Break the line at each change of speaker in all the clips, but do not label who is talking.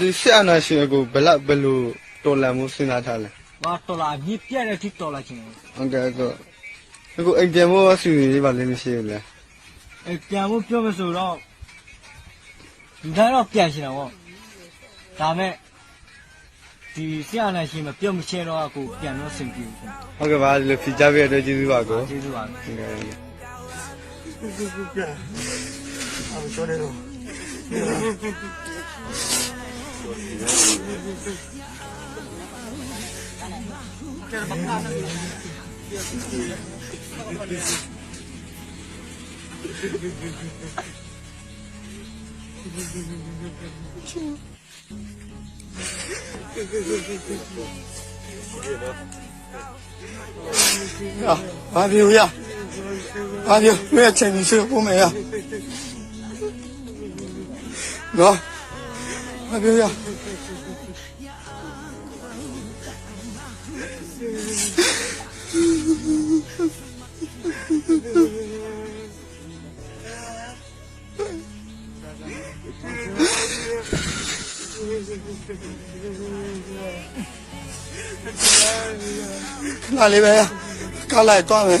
ဒီဆက်အနာရှင်ကိုဘယ်လောက်ဘယ်လိုတော်လန်မှုစဉ်းစားထားလဲ
ငါတော်လာမြစ်ပြက်တဲ့အထိတော်လာခြင်း
ဟုတ်ကဲ့ကောအခုအိမ်ပြန်ဖို့အစီအစဉ်လေးပါလိမ့်မရှိဘူးလား
အဲပြန်ဖို့ပြောမဆိုတော့ဒီတိုင်းတော့ပြန်ရှင်တော့ဗောဒါမဲ့ဒီဆရာနဲ့ရှင်မပြောမချင်းတော့ကိုပြန်တော့ဆင်ပြေဘူး
ဟုတ်ကဲ့ပါဒီလိုဖြေချပေးရတဲ့ကျေးဇူးပါကို
ကျေးဇူးပါ
ဟုတ်ကဲ့
啊，阿彪呀，阿彪没有钱，你吃喝不？没有。啊，别别。哪里边呀？刚来断没？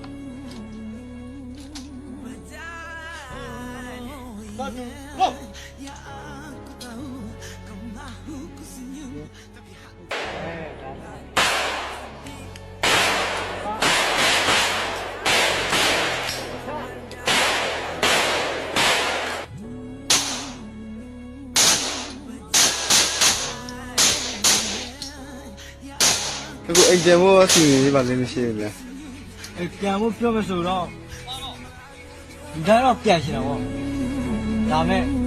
မယ်
အခုအိမ်ပြန်ဖို့အစီအစဉ်လေးပါလိမ့်မရှိဘူးလား
အဲပြန်ဖို့ပြောမဆိုတော့ဒီတိုင်းတော့ပြန်ရှင်တော့ဗော
다음에